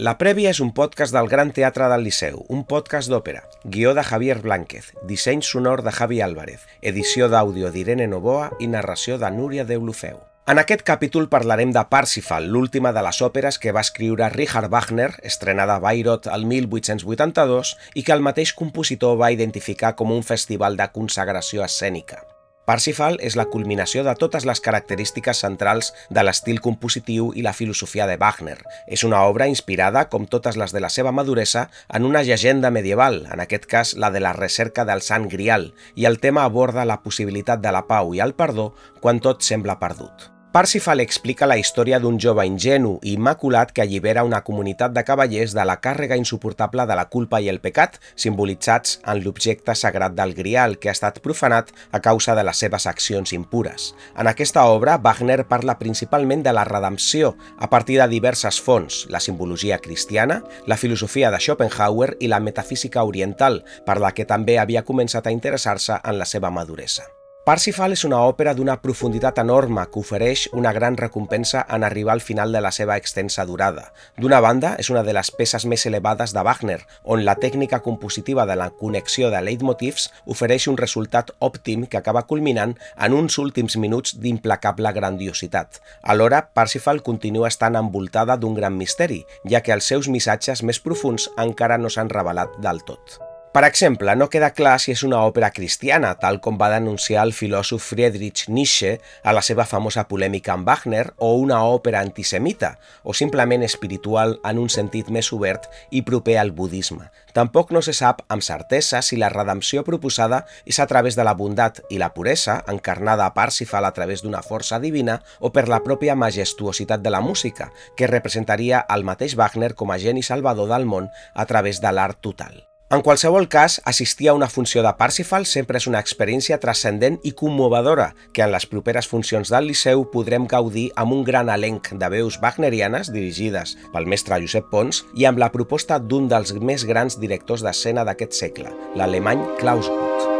La Prèvia és un podcast del Gran Teatre del Liceu, un podcast d'òpera. Guió de Javier Blánquez, disseny sonor de Javi Álvarez, edició d'àudio d'Irene Novoa i narració de Núria Deulofeu. En aquest capítol parlarem de Parsifal, l'última de les òperes que va escriure Richard Wagner, estrenada a Bayreuth el 1882 i que el mateix compositor va identificar com un festival de consagració escènica. Parsifal és la culminació de totes les característiques centrals de l'estil compositiu i la filosofia de Wagner. És una obra inspirada, com totes les de la seva maduresa, en una llegenda medieval, en aquest cas la de la recerca del Sant Grial, i el tema aborda la possibilitat de la pau i el perdó quan tot sembla perdut. Parsifal explica la història d'un jove ingenu i immaculat que allibera una comunitat de cavallers de la càrrega insuportable de la culpa i el pecat, simbolitzats en l'objecte sagrat del Grial, que ha estat profanat a causa de les seves accions impures. En aquesta obra, Wagner parla principalment de la redempció a partir de diverses fonts, la simbologia cristiana, la filosofia de Schopenhauer i la metafísica oriental, per la que també havia començat a interessar-se en la seva maduresa. Parsifal és una òpera d'una profunditat enorme que ofereix una gran recompensa en arribar al final de la seva extensa durada. D'una banda, és una de les peces més elevades de Wagner, on la tècnica compositiva de la connexió de leitmotivs ofereix un resultat òptim que acaba culminant en uns últims minuts d'implacable grandiositat. Alhora, Parsifal continua estant envoltada d'un gran misteri, ja que els seus missatges més profuns encara no s'han revelat del tot. Per exemple, no queda clar si és una òpera cristiana, tal com va denunciar el filòsof Friedrich Nietzsche a la seva famosa polèmica amb Wagner, o una òpera antisemita, o simplement espiritual en un sentit més obert i proper al budisme. Tampoc no se sap amb certesa si la redempció proposada és a través de la bondat i la puresa, encarnada a Parsifal a través d'una força divina, o per la pròpia majestuositat de la música, que representaria el mateix Wagner com a geni salvador del món a través de l'art total. En qualsevol cas, assistir a una funció de Parsifal sempre és una experiència transcendent i commovedora, que en les properes funcions del Liceu podrem gaudir amb un gran elenc de veus wagnerianes dirigides pel mestre Josep Pons i amb la proposta d'un dels més grans directors d'escena d'aquest segle, l'alemany Klaus Guth.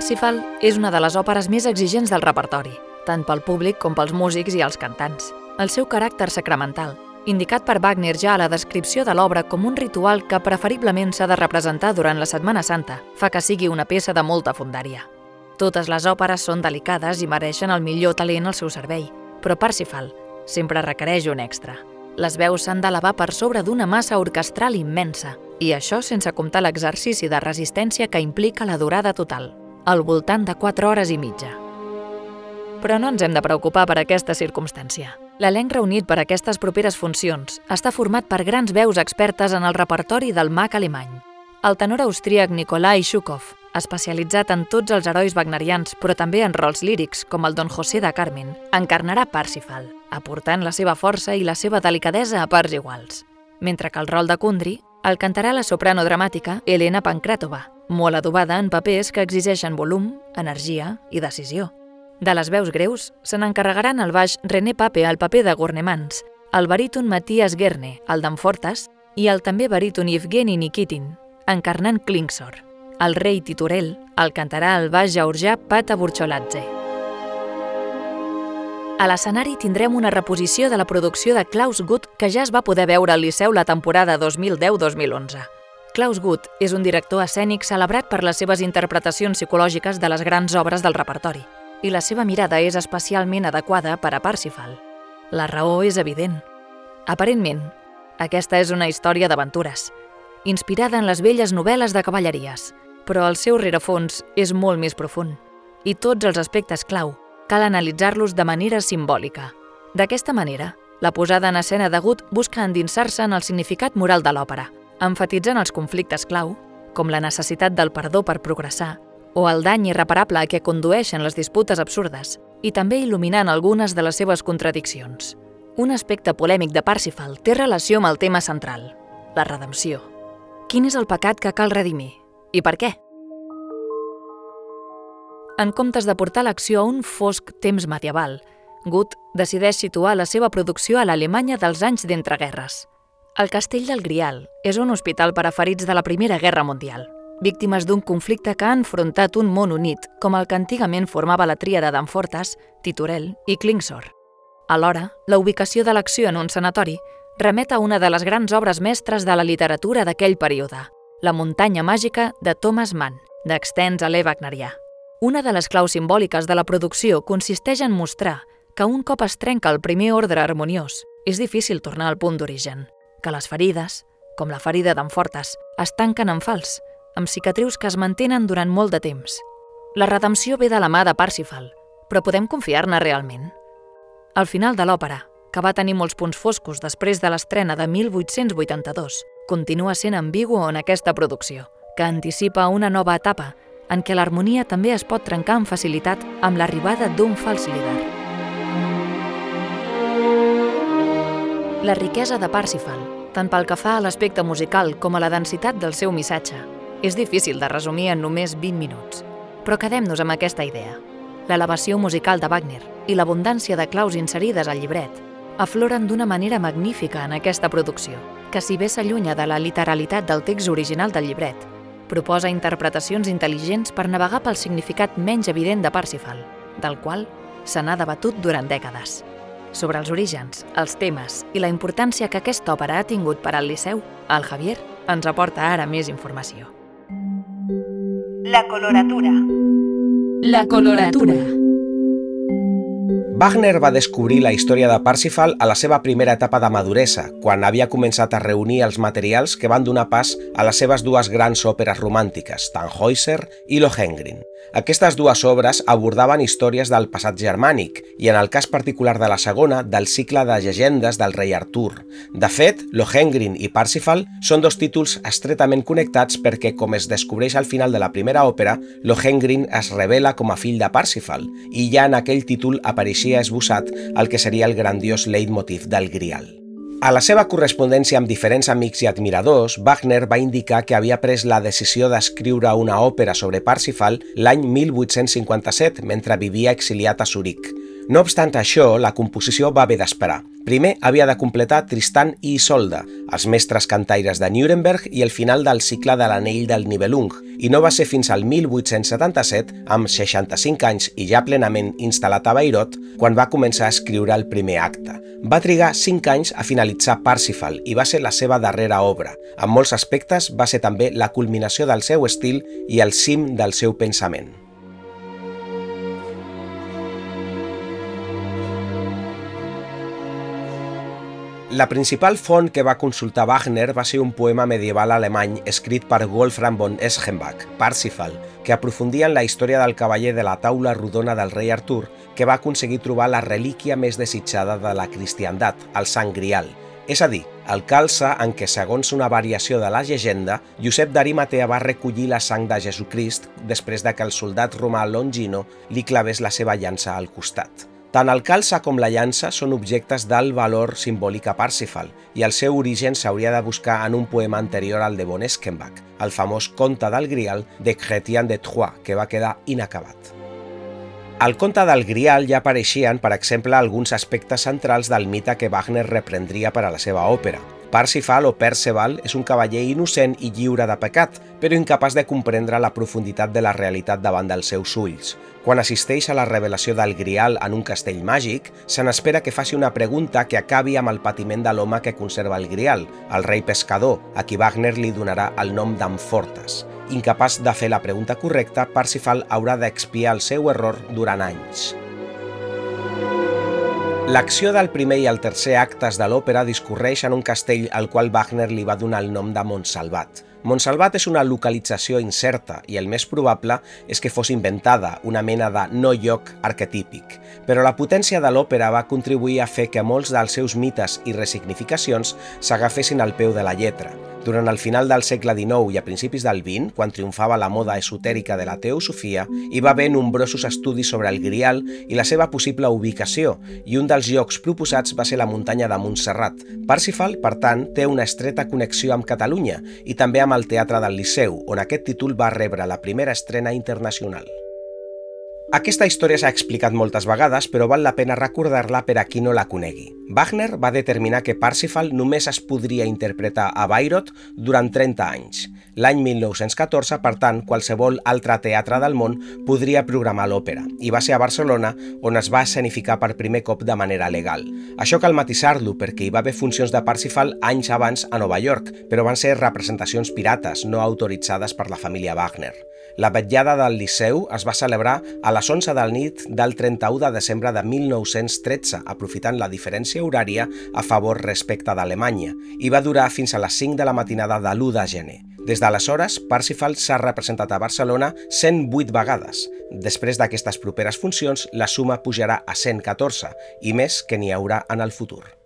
Parsifal és una de les òperes més exigents del repertori, tant pel públic com pels músics i els cantants. El seu caràcter sacramental, indicat per Wagner ja a la descripció de l'obra com un ritual que preferiblement s'ha de representar durant la Setmana Santa, fa que sigui una peça de molta fundària. Totes les òperes són delicades i mereixen el millor talent al seu servei, però Parsifal sempre requereix un extra. Les veus s'han d'elevar per sobre d'una massa orquestral immensa, i això sense comptar l'exercici de resistència que implica la durada total al voltant de 4 hores i mitja. Però no ens hem de preocupar per aquesta circumstància. L'elenc reunit per aquestes properes funcions està format per grans veus expertes en el repertori del mag alemany. El tenor austríac Nikolai Shukov, especialitzat en tots els herois wagnerians, però també en rols lírics, com el Don José de Carmen, encarnarà Parsifal, aportant la seva força i la seva delicadesa a parts iguals. Mentre que el rol de Kundry el cantarà la soprano dramàtica Elena Pankratova, molt adobada en papers que exigeixen volum, energia i decisió. De les veus greus se n'encarregaran el baix René Pape al paper de Gornemans, el baríton Matías Gerne, el d'Enfortes, i el també baríton Evgeni Nikitin, encarnant Klingsor. El rei Titurel el cantarà el baix georgià Pata Burcholatze. A l'escenari tindrem una reposició de la producció de Klaus Guth que ja es va poder veure al Liceu la temporada 2010-2011. Klaus Guth és un director escènic celebrat per les seves interpretacions psicològiques de les grans obres del repertori, i la seva mirada és especialment adequada per a Parsifal. La raó és evident. Aparentment, aquesta és una història d'aventures, inspirada en les velles novel·les de cavalleries, però el seu rerefons és molt més profund, i tots els aspectes clau cal analitzar-los de manera simbòlica. D'aquesta manera, la posada en escena de Gut busca endinsar-se en el significat moral de l'òpera – enfatitzant els conflictes clau, com la necessitat del perdó per progressar, o el dany irreparable a què condueixen les disputes absurdes, i també il·luminant algunes de les seves contradiccions. Un aspecte polèmic de Parsifal té relació amb el tema central, la redempció. Quin és el pecat que cal redimir? I per què? En comptes de portar l'acció a un fosc temps medieval, Gut decideix situar la seva producció a l'Alemanya dels anys d'entreguerres. El Castell del Grial és un hospital per a ferits de la Primera Guerra Mundial, víctimes d'un conflicte que ha enfrontat un món unit, com el que antigament formava la tríada d'Anfortas, Titurel i Klingsor. Alhora, la ubicació de l'acció en un sanatori remet a una de les grans obres mestres de la literatura d'aquell període, La muntanya màgica de Thomas Mann, d'Extens a l'E. Wagnerià. Una de les claus simbòliques de la producció consisteix en mostrar que un cop es trenca el primer ordre harmoniós, és difícil tornar al punt d'origen, que les ferides, com la ferida d'Enfortes, es tanquen en fals, amb cicatrius que es mantenen durant molt de temps. La redempció ve de la mà de Parsifal, però podem confiar-ne realment? Al final de l'òpera, que va tenir molts punts foscos després de l'estrena de 1882, continua sent ambigu en aquesta producció, que anticipa una nova etapa en què l'harmonia també es pot trencar amb facilitat amb l'arribada d'un fals líder. La riquesa de Parsifal, tant pel que fa a l'aspecte musical com a la densitat del seu missatge, és difícil de resumir en només 20 minuts. Però quedem-nos amb aquesta idea. L'elevació musical de Wagner i l'abundància de claus inserides al llibret afloren d'una manera magnífica en aquesta producció, que si bé s'allunya de la literalitat del text original del llibret, proposa interpretacions intel·ligents per navegar pel significat menys evident de Parsifal, del qual se n'ha debatut durant dècades. Sobre els orígens, els temes i la importància que aquesta òpera ha tingut per al Liceu, el Javier ens aporta ara més informació. La coloratura. La coloratura. Wagner va descobrir la història de Parsifal a la seva primera etapa de maduresa, quan havia començat a reunir els materials que van donar pas a les seves dues grans òperes romàntiques, Tannhäuser i Lohengrin. Aquestes dues obres abordaven històries del passat germànic i, en el cas particular de la segona, del cicle de llegendes del rei Artur. De fet, Lohengrin i Parsifal són dos títols estretament connectats perquè, com es descobreix al final de la primera òpera, Lohengrin es revela com a fill de Parsifal i ja en aquell títol apareixia esbossat el que seria el grandiós leitmotiv del Grial. A la seva correspondència amb diferents amics i admiradors, Wagner va indicar que havia pres la decisió d'escriure una òpera sobre Parsifal l'any 1857, mentre vivia exiliat a Zurich. No obstant això, la composició va haver d'esperar. Primer havia de completar Tristan i Isolda, els mestres cantaires de Nuremberg i el final del cicle de l'anell del Nibelung, i no va ser fins al 1877, amb 65 anys i ja plenament instal·lat a Bayreuth, quan va començar a escriure el primer acte. Va trigar 5 anys a finalitzar Parsifal i va ser la seva darrera obra. En molts aspectes va ser també la culminació del seu estil i el cim del seu pensament. La principal font que va consultar Wagner va ser un poema medieval alemany escrit per Wolfram von Eschenbach, Parsifal, que aprofundia en la història del cavaller de la taula rodona del rei Artur, que va aconseguir trobar la relíquia més desitjada de la cristiandat, el Sant Grial, és a dir, el calça en què, segons una variació de la llegenda, Josep d'Arimatea va recollir la sang de Jesucrist després de que el soldat romà Longino li clavés la seva llança al costat. Tant el calça com la llança són objectes d'alt valor simbòlic a Parsifal i el seu origen s'hauria de buscar en un poema anterior al de von Eskenbach, el famós conte del Grial de Chrétien de Troyes, que va quedar inacabat. Al conte del Grial ja apareixien, per exemple, alguns aspectes centrals del mite que Wagner reprendria per a la seva òpera. Parsifal o Perceval és un cavaller innocent i lliure de pecat, però incapaç de comprendre la profunditat de la realitat davant dels seus ulls. Quan assisteix a la revelació del Grial en un castell màgic, se n'espera que faci una pregunta que acabi amb el patiment de l'home que conserva el Grial, el rei pescador, a qui Wagner li donarà el nom d'Amfortas. Incapaç de fer la pregunta correcta, Parsifal haurà d'expiar el seu error durant anys. L'acció del primer i el tercer actes de l'òpera discorreix en un castell al qual Wagner li va donar el nom de Montsalvat. Montsalvat és una localització incerta i el més probable és que fos inventada, una mena de no lloc arquetípic. Però la potència de l'òpera va contribuir a fer que molts dels seus mites i resignificacions s'agafessin al peu de la lletra. Durant el final del segle XIX i a principis del XX, quan triomfava la moda esotèrica de la teosofia, hi va haver nombrosos estudis sobre el Grial i la seva possible ubicació, i un dels llocs proposats va ser la muntanya de Montserrat. Parsifal, per tant, té una estreta connexió amb Catalunya i també amb el Teatre del Liceu, on aquest títol va rebre la primera estrena internacional. Aquesta història s'ha explicat moltes vegades, però val la pena recordar-la per a qui no la conegui. Wagner va determinar que Parsifal només es podria interpretar a Bayreuth durant 30 anys. L'any 1914, per tant, qualsevol altre teatre del món podria programar l'òpera, i va ser a Barcelona on es va escenificar per primer cop de manera legal. Això cal matisar-lo perquè hi va haver funcions de Parsifal anys abans a Nova York, però van ser representacions pirates, no autoritzades per la família Wagner. La vetllada del Liceu es va celebrar a les 11 del nit del 31 de desembre de 1913, aprofitant la diferència horària a favor respecte d'Alemanya, i va durar fins a les 5 de la matinada de l'1 de gener. Des d'aleshores, Parsifal s'ha representat a Barcelona 108 vegades. Després d'aquestes properes funcions, la suma pujarà a 114, i més que n'hi haurà en el futur.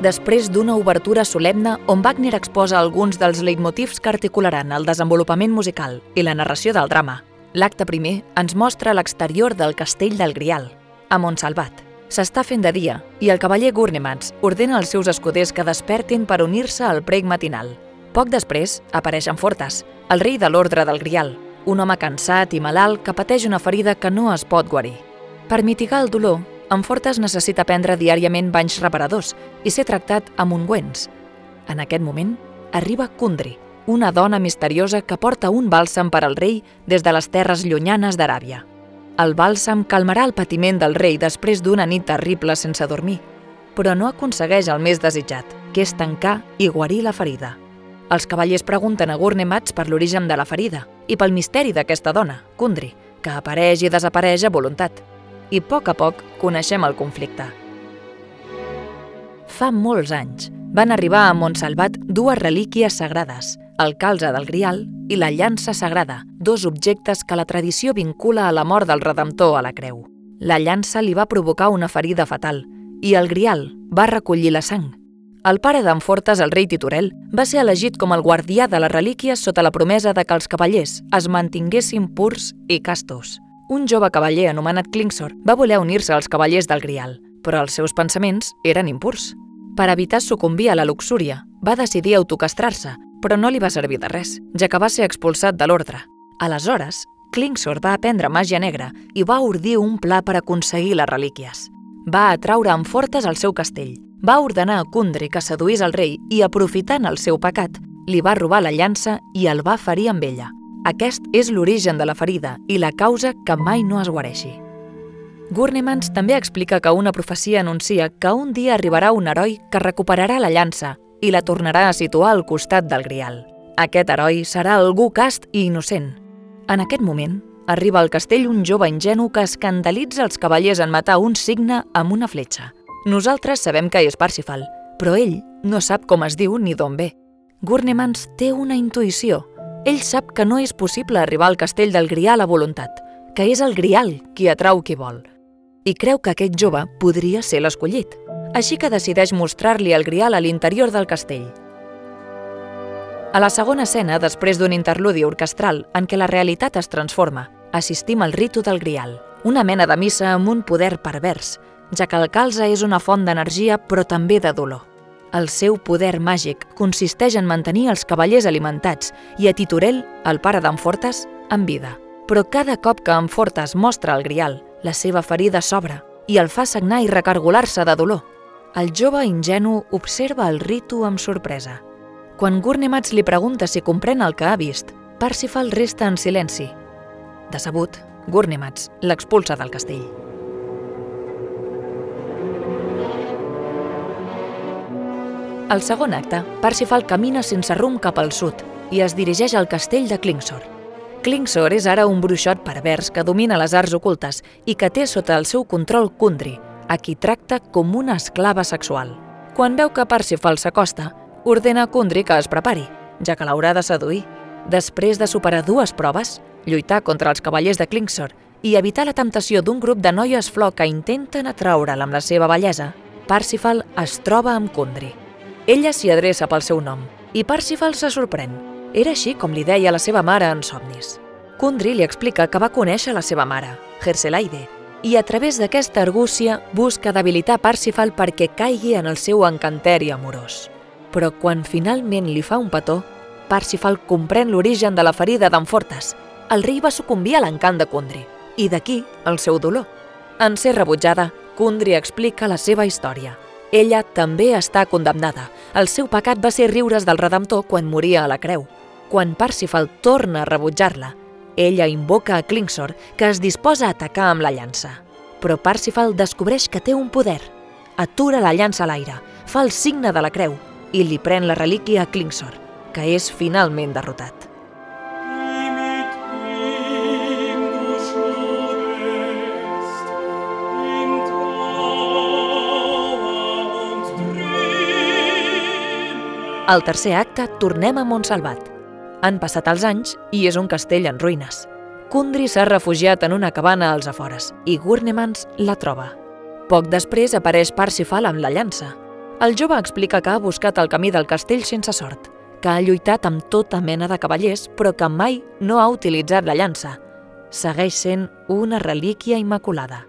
Després d'una obertura solemne on Wagner exposa alguns dels leitmotivs que articularan el desenvolupament musical i la narració del drama. L'acte primer ens mostra l'exterior del castell del Grial, a Montsalvat. S'està fent de dia i el cavaller Gurnemans ordena als seus escuders que despertin per unir-se al prec matinal. Poc després apareixen Fortes, el rei de l'ordre del Grial, un home cansat i malalt que pateix una ferida que no es pot guarir. Per mitigar el dolor, en Fortes necessita prendre diàriament banys reparadors i ser tractat amb ungüents. En aquest moment, arriba Kundri, una dona misteriosa que porta un bàlsam per al rei des de les terres llunyanes d'Aràbia. El bàlsam calmarà el patiment del rei després d'una nit terrible sense dormir, però no aconsegueix el més desitjat, que és tancar i guarir la ferida. Els cavallers pregunten a Gurnemats per l'origen de la ferida i pel misteri d'aquesta dona, Kundri, que apareix i desapareix a voluntat i a poc a poc coneixem el conflicte. Fa molts anys van arribar a Montsalvat dues relíquies sagrades, el calze del Grial i la llança sagrada, dos objectes que la tradició vincula a la mort del Redemptor a la creu. La llança li va provocar una ferida fatal i el Grial va recollir la sang. El pare d'en Fortes, el rei Titurel, va ser elegit com el guardià de les relíquies sota la promesa de que els cavallers es mantinguessin purs i castos un jove cavaller anomenat Klingsor va voler unir-se als cavallers del Grial, però els seus pensaments eren impurs. Per evitar sucumbir a la luxúria, va decidir autocastrar-se, però no li va servir de res, ja que va ser expulsat de l'ordre. Aleshores, Klingsor va aprendre màgia negra i va ordir un pla per aconseguir les relíquies. Va atraure amb fortes al seu castell, va ordenar a Kundri que seduís el rei i, aprofitant el seu pecat, li va robar la llança i el va ferir amb ella. Aquest és l'origen de la ferida i la causa que mai no es guareixi. Gurnemans també explica que una profecia anuncia que un dia arribarà un heroi que recuperarà la llança i la tornarà a situar al costat del grial. Aquest heroi serà algú cast i innocent. En aquest moment, arriba al castell un jove ingenu que escandalitza els cavallers en matar un signe amb una fletxa. Nosaltres sabem que és Parsifal, però ell no sap com es diu ni d'on ve. Gurnemans té una intuïció ell sap que no és possible arribar al castell del Grial a voluntat, que és el Grial qui atrau qui vol, i creu que aquest jove podria ser l'escollit. Així que decideix mostrar-li el Grial a l'interior del castell. A la segona escena, després d'un interludi orquestral en què la realitat es transforma, assistim al ritu del Grial, una mena de missa amb un poder pervers, ja que el calze és una font d'energia però també de dolor. El seu poder màgic consisteix en mantenir els cavallers alimentats i a Titurel, el pare d'en Fortes, en vida. Però cada cop que en Fortes mostra el grial, la seva ferida s'obre i el fa sagnar i recargolar-se de dolor. El jove ingenu observa el ritu amb sorpresa. Quan Gurnemats li pregunta si comprèn el que ha vist, Parsifal resta en silenci. Decebut, Gurnemats l'expulsa del castell. Al segon acte, Parsifal camina sense rumb cap al sud i es dirigeix al castell de Klingsor. Klingsor és ara un bruixot pervers que domina les arts ocultes i que té sota el seu control Kundri, a qui tracta com una esclava sexual. Quan veu que Parsifal s'acosta, ordena a Kundri que es prepari, ja que l'haurà de seduir. Després de superar dues proves, lluitar contra els cavallers de Klingsor i evitar la temptació d'un grup de noies flor que intenten atraure'l amb la seva bellesa, Parsifal es troba amb Kundry. Ella s'hi adreça pel seu nom i Parsifal se sorprèn. Era així com li deia la seva mare en somnis. Kundry li explica que va conèixer la seva mare, Herselaide, i a través d'aquesta argúcia busca debilitar Parsifal perquè caigui en el seu encanteri amorós. Però quan finalment li fa un petó, Parsifal comprèn l'origen de la ferida d'en Fortes. El rei va sucumbir a l'encant de Kundry, i d'aquí el seu dolor. En ser rebutjada, Kundry explica la seva història. Ella també està condemnada. El seu pecat va ser riure's del Redemptor quan moria a la creu. Quan Parsifal torna a rebutjar-la, ella invoca a Klingsor, que es disposa a atacar amb la llança. Però Parsifal descobreix que té un poder. Atura la llança a l'aire, fa el signe de la creu i li pren la relíquia a Klingsor, que és finalment derrotat. Al tercer acte tornem a Montsalvat. Han passat els anys i és un castell en ruïnes. Kundry s'ha refugiat en una cabana als afores i Gurnemans la troba. Poc després apareix Parsifal amb la llança. El jove explica que ha buscat el camí del castell sense sort, que ha lluitat amb tota mena de cavallers però que mai no ha utilitzat la llança. Segueix sent una relíquia immaculada.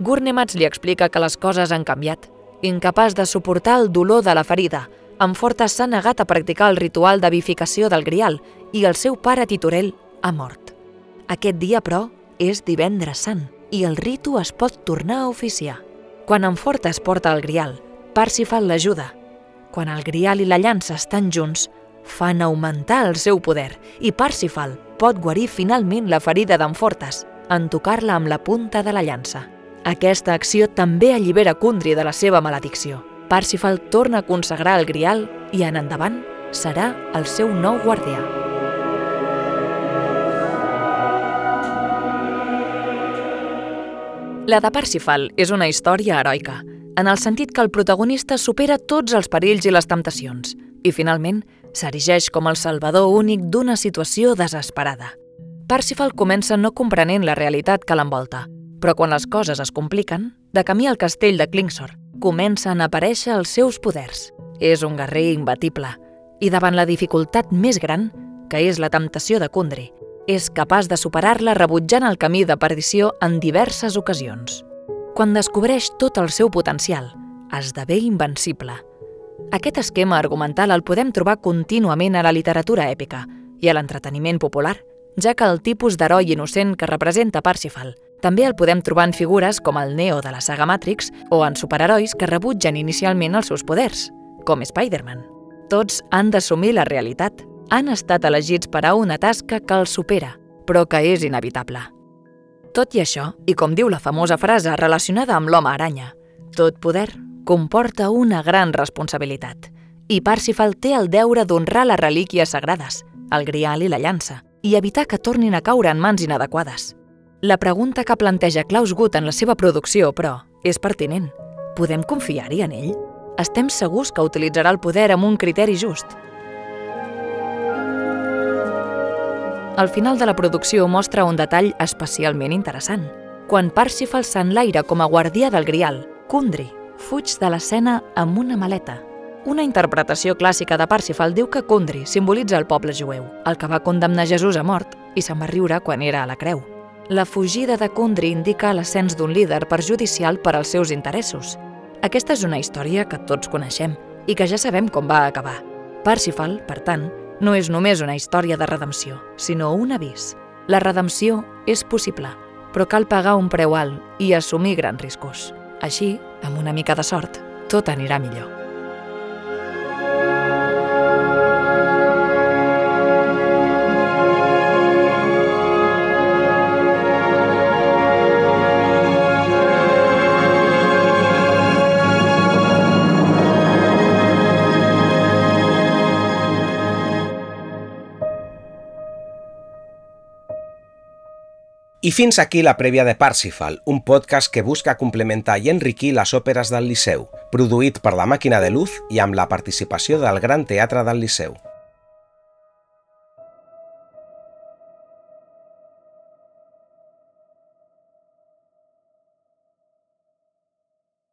Gurnemats li explica que les coses han canviat. Incapaç de suportar el dolor de la ferida, Fortes s'ha negat a practicar el ritual de bificació del grial i el seu pare Titorel ha mort. Aquest dia, però, és divendres sant i el ritu es pot tornar a oficiar. Quan Fortes porta el grial, Parsifal l'ajuda. Quan el grial i la llança estan junts, fan augmentar el seu poder i Parsifal pot guarir finalment la ferida Fortes en tocar-la amb la punta de la llança. Aquesta acció també allibera Kundry de la seva maledicció. Parsifal torna a consagrar el Grial i en endavant serà el seu nou guardià. La de Parsifal és una història heroica, en el sentit que el protagonista supera tots els perills i les temptacions i, finalment, s'erigeix com el salvador únic d'una situació desesperada. Parsifal comença no comprenent la realitat que l'envolta, però quan les coses es compliquen, de camí al castell de Klingsor, comencen a aparèixer els seus poders. És un guerrer imbatible i davant la dificultat més gran, que és la temptació de Kundry, és capaç de superar-la rebutjant el camí de perdició en diverses ocasions. Quan descobreix tot el seu potencial, esdevé invencible. Aquest esquema argumental el podem trobar contínuament a la literatura èpica i a l'entreteniment popular, ja que el tipus d'heroi innocent que representa Parsifal també el podem trobar en figures com el Neo de la saga Matrix o en superherois que rebutgen inicialment els seus poders, com Spider-Man. Tots han d'assumir la realitat. Han estat elegits per a una tasca que els supera, però que és inevitable. Tot i això, i com diu la famosa frase relacionada amb l'home aranya, tot poder comporta una gran responsabilitat. I Parsifal té el deure d'honrar les relíquies sagrades, el grial i la llança, i evitar que tornin a caure en mans inadequades. La pregunta que planteja Klaus Gutt en la seva producció, però, és pertinent. Podem confiar-hi en ell? Estem segurs que utilitzarà el poder amb un criteri just? El final de la producció mostra un detall especialment interessant. Quan Parsifal s'enlaira com a guardià del Grial, Kundry fuig de l'escena amb una maleta. Una interpretació clàssica de Parsifal diu que Kundry simbolitza el poble jueu, el que va condemnar Jesús a mort i se'n va riure quan era a la creu. La fugida de Kundry indica l'ascens d'un líder perjudicial per als seus interessos. Aquesta és una història que tots coneixem i que ja sabem com va acabar. Parsifal, per tant, no és només una història de redempció, sinó un avís. La redempció és possible, però cal pagar un preu alt i assumir grans riscos. Així, amb una mica de sort, tot anirà millor. I fins aquí la prèvia de Parsifal, un podcast que busca complementar i enriquir les òperes del Liceu, produït per la Màquina de Luz i amb la participació del Gran Teatre del Liceu.